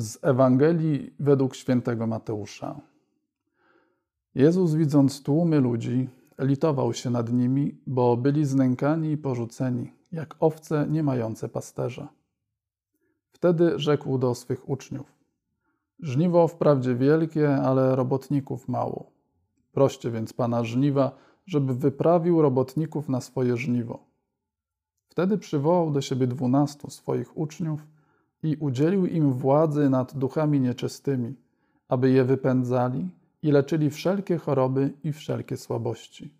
Z Ewangelii według świętego Mateusza. Jezus, widząc tłumy ludzi, litował się nad nimi, bo byli znękani i porzuceni, jak owce nie mające pasterza. Wtedy rzekł do swych uczniów: Żniwo wprawdzie wielkie, ale robotników mało. Proście więc pana żniwa, żeby wyprawił robotników na swoje żniwo. Wtedy przywołał do siebie dwunastu swoich uczniów i udzielił im władzy nad duchami nieczystymi, aby je wypędzali i leczyli wszelkie choroby i wszelkie słabości.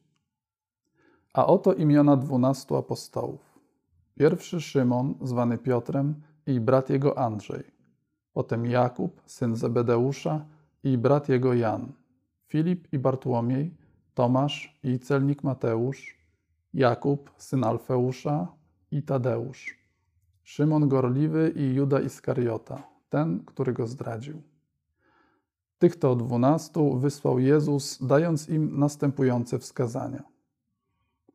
A oto imiona dwunastu apostołów. Pierwszy Szymon, zwany Piotrem, i brat jego Andrzej. Potem Jakub, syn Zebedeusza, i brat jego Jan. Filip i Bartłomiej, Tomasz i celnik Mateusz, Jakub, syn Alfeusza i Tadeusz, Szymon Gorliwy i Juda Iskariota, ten, który go zdradził. Tych to dwunastu wysłał Jezus, dając im następujące wskazania.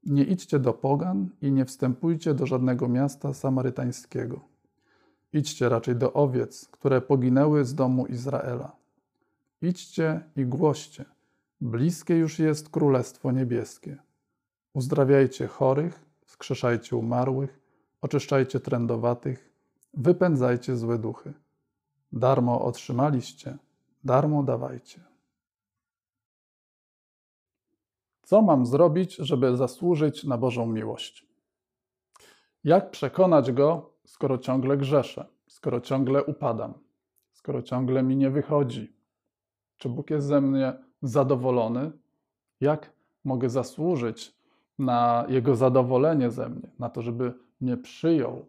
Nie idźcie do pogan i nie wstępujcie do żadnego miasta samarytańskiego. Idźcie raczej do owiec, które poginęły z domu Izraela. Idźcie i głoście. Bliskie już jest Królestwo Niebieskie. Uzdrawiajcie chorych, skrzeszajcie umarłych, oczyszczajcie trędowatych, wypędzajcie złe duchy. Darmo otrzymaliście, darmo dawajcie. Co mam zrobić, żeby zasłużyć na Bożą miłość? Jak przekonać Go, skoro ciągle grzeszę, skoro ciągle upadam, skoro ciągle mi nie wychodzi? Czy Bóg jest ze mnie zadowolony? Jak mogę zasłużyć na Jego zadowolenie ze mnie, na to, żeby mnie przyjął?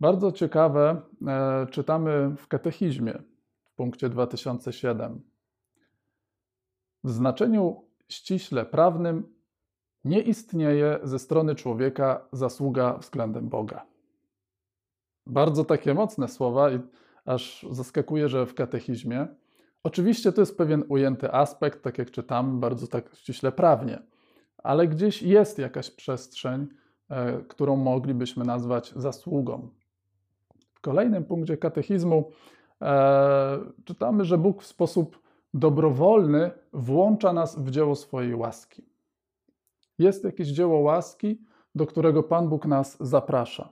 Bardzo ciekawe e, czytamy w katechizmie w punkcie 2007. W znaczeniu ściśle prawnym nie istnieje ze strony człowieka zasługa względem Boga. Bardzo takie mocne słowa i aż zaskakuje, że w katechizmie. Oczywiście to jest pewien ujęty aspekt, tak jak czytam, bardzo tak ściśle prawnie, ale gdzieś jest jakaś przestrzeń, którą moglibyśmy nazwać zasługą. W kolejnym punkcie katechizmu e, czytamy, że Bóg w sposób dobrowolny włącza nas w dzieło swojej łaski. Jest jakieś dzieło łaski, do którego Pan Bóg nas zaprasza.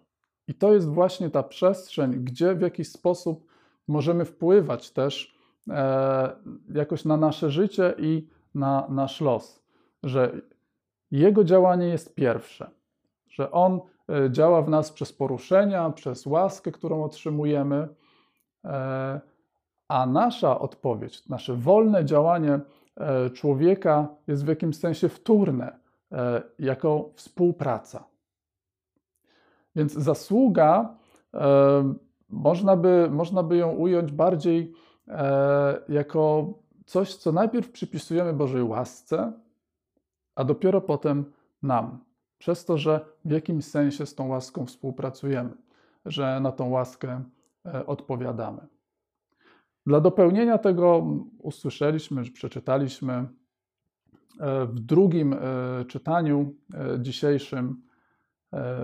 I to jest właśnie ta przestrzeń, gdzie w jakiś sposób możemy wpływać też e, jakoś na nasze życie i na nasz los. Że Jego działanie jest pierwsze, że On e, działa w nas przez poruszenia, przez łaskę, którą otrzymujemy. E, a nasza odpowiedź, nasze wolne działanie e, człowieka jest w jakimś sensie wtórne, jako współpraca. Więc zasługa, można by, można by ją ująć bardziej jako coś, co najpierw przypisujemy Bożej łasce, a dopiero potem nam, przez to, że w jakimś sensie z tą łaską współpracujemy, że na tą łaskę odpowiadamy. Dla dopełnienia tego usłyszeliśmy, przeczytaliśmy e, w drugim e, czytaniu e, dzisiejszym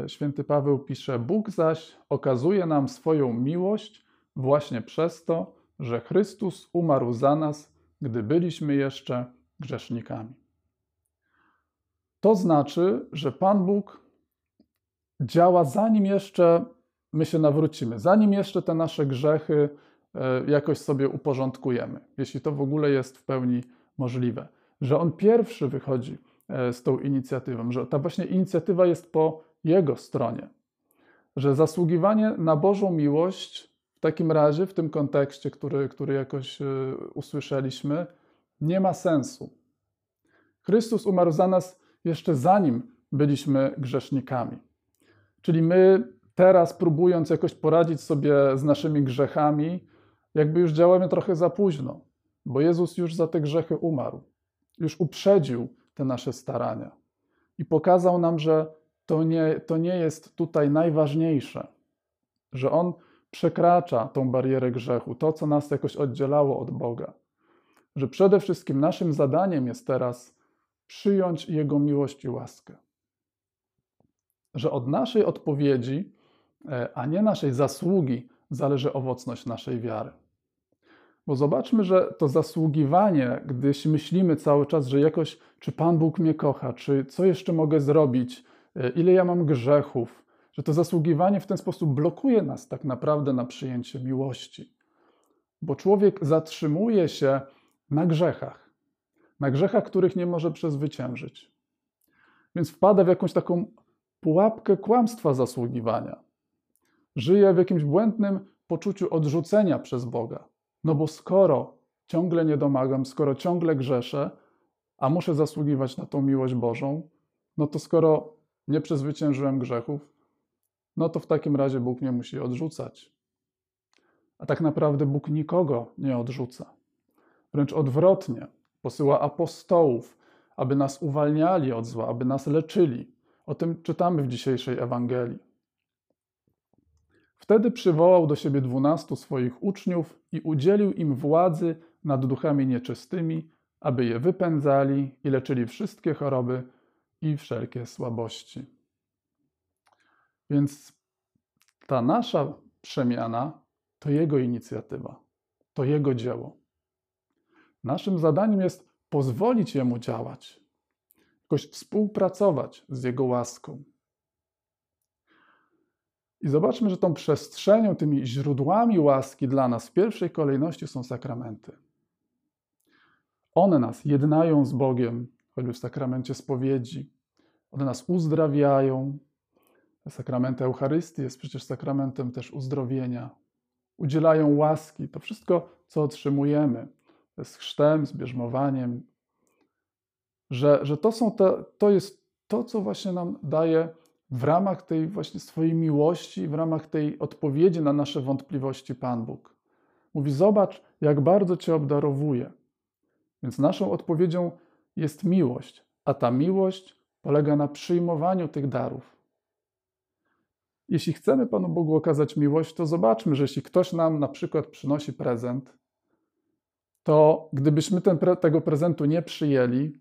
święty Paweł pisze: Bóg zaś okazuje nam swoją miłość właśnie przez to, że Chrystus umarł za nas, gdy byliśmy jeszcze grzesznikami. To znaczy, że Pan Bóg działa zanim jeszcze my się nawrócimy, zanim jeszcze te nasze grzechy E, jakoś sobie uporządkujemy, jeśli to w ogóle jest w pełni możliwe. Że on pierwszy wychodzi e, z tą inicjatywą, że ta właśnie inicjatywa jest po jego stronie. Że zasługiwanie na Bożą miłość w takim razie, w tym kontekście, który, który jakoś e, usłyszeliśmy, nie ma sensu. Chrystus umarł za nas jeszcze zanim byliśmy grzesznikami. Czyli my teraz, próbując jakoś poradzić sobie z naszymi grzechami, jakby już działamy trochę za późno, bo Jezus już za te grzechy umarł, już uprzedził te nasze starania i pokazał nam, że to nie, to nie jest tutaj najważniejsze, że On przekracza tą barierę grzechu, to, co nas jakoś oddzielało od Boga. Że przede wszystkim naszym zadaniem jest teraz przyjąć Jego miłość i łaskę. Że od naszej odpowiedzi, e, a nie naszej zasługi zależy owocność naszej wiary. Bo zobaczmy, że to zasługiwanie, gdyś myślimy cały czas, że jakoś, czy Pan Bóg mnie kocha, czy co jeszcze mogę zrobić, e, ile ja mam grzechów, że to zasługiwanie w ten sposób blokuje nas tak naprawdę na przyjęcie miłości. Bo człowiek zatrzymuje się na grzechach, na grzechach, których nie może przezwyciężyć. Więc wpada w jakąś taką pułapkę kłamstwa zasługiwania. Żyje w jakimś błędnym poczuciu odrzucenia przez Boga. No bo skoro ciągle nie domagam, skoro ciągle grzeszę, a muszę zasługiwać na tą miłość Bożą, no to skoro nie przezwyciężyłem grzechów, no to w takim razie Bóg mnie musi odrzucać. A tak naprawdę Bóg nikogo nie odrzuca. Wręcz odwrotnie, posyła apostołów, aby nas uwalniali od zła, aby nas leczyli. O tym czytamy w dzisiejszej Ewangelii. Wtedy przywołał do siebie dwunastu swoich uczniów i udzielił im władzy nad duchami nieczystymi, aby je wypędzali i leczyli wszystkie choroby i wszelkie słabości. Więc ta nasza przemiana to Jego inicjatywa, to Jego dzieło. Naszym zadaniem jest pozwolić Jemu działać, jakoś współpracować z Jego łaską. I zobaczmy, że tą przestrzenią, tymi źródłami łaski dla nas w pierwszej kolejności są sakramenty. One nas jednają z Bogiem, choćby w sakramencie spowiedzi. One nas uzdrawiają. Sakrament Eucharystii jest przecież sakramentem też uzdrowienia. Udzielają łaski. To wszystko, co otrzymujemy z chrztem, z bierzmowaniem, że, że to, są te, to jest to, co właśnie nam daje w ramach tej właśnie swojej miłości, w ramach tej odpowiedzi na nasze wątpliwości Pan Bóg. Mówi: Zobacz, jak bardzo Cię obdarowuje. Więc naszą odpowiedzią jest miłość, a ta miłość polega na przyjmowaniu tych darów. Jeśli chcemy Panu Bogu okazać miłość, to zobaczmy, że jeśli ktoś nam na przykład przynosi prezent, to gdybyśmy ten, tego prezentu nie przyjęli,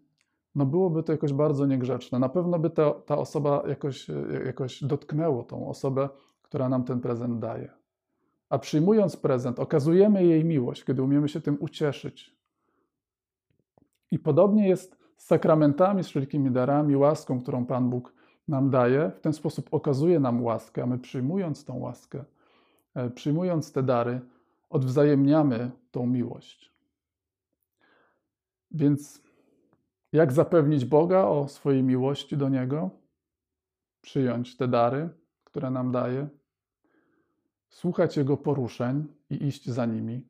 no byłoby to jakoś bardzo niegrzeczne. Na pewno by ta, ta osoba jakoś, jakoś dotknęło tą osobę, która nam ten prezent daje. A przyjmując prezent, okazujemy jej miłość, kiedy umiemy się tym ucieszyć. I podobnie jest z sakramentami, z wszelkimi darami, łaską, którą Pan Bóg nam daje. W ten sposób okazuje nam łaskę, a my przyjmując tą łaskę, e, przyjmując te dary, odwzajemniamy tą miłość. Więc jak zapewnić Boga o swojej miłości do Niego? Przyjąć te dary, które nam daje, słuchać Jego poruszeń i iść za nimi.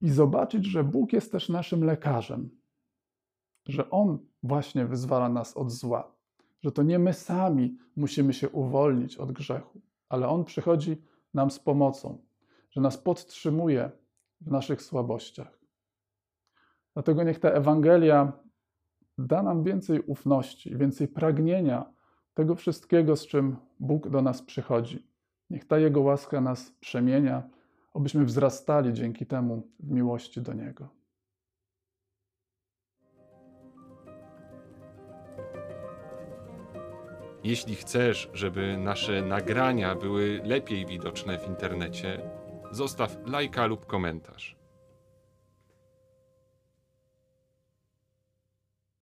I zobaczyć, że Bóg jest też naszym lekarzem, że On właśnie wyzwala nas od zła, że to nie my sami musimy się uwolnić od grzechu, ale On przychodzi nam z pomocą, że nas podtrzymuje w naszych słabościach. Dlatego niech ta Ewangelia da nam więcej ufności, więcej pragnienia tego wszystkiego, z czym Bóg do nas przychodzi. Niech ta Jego łaska nas przemienia, abyśmy wzrastali dzięki temu w miłości do Niego. Jeśli chcesz, żeby nasze nagrania były lepiej widoczne w internecie, zostaw lajka lub komentarz.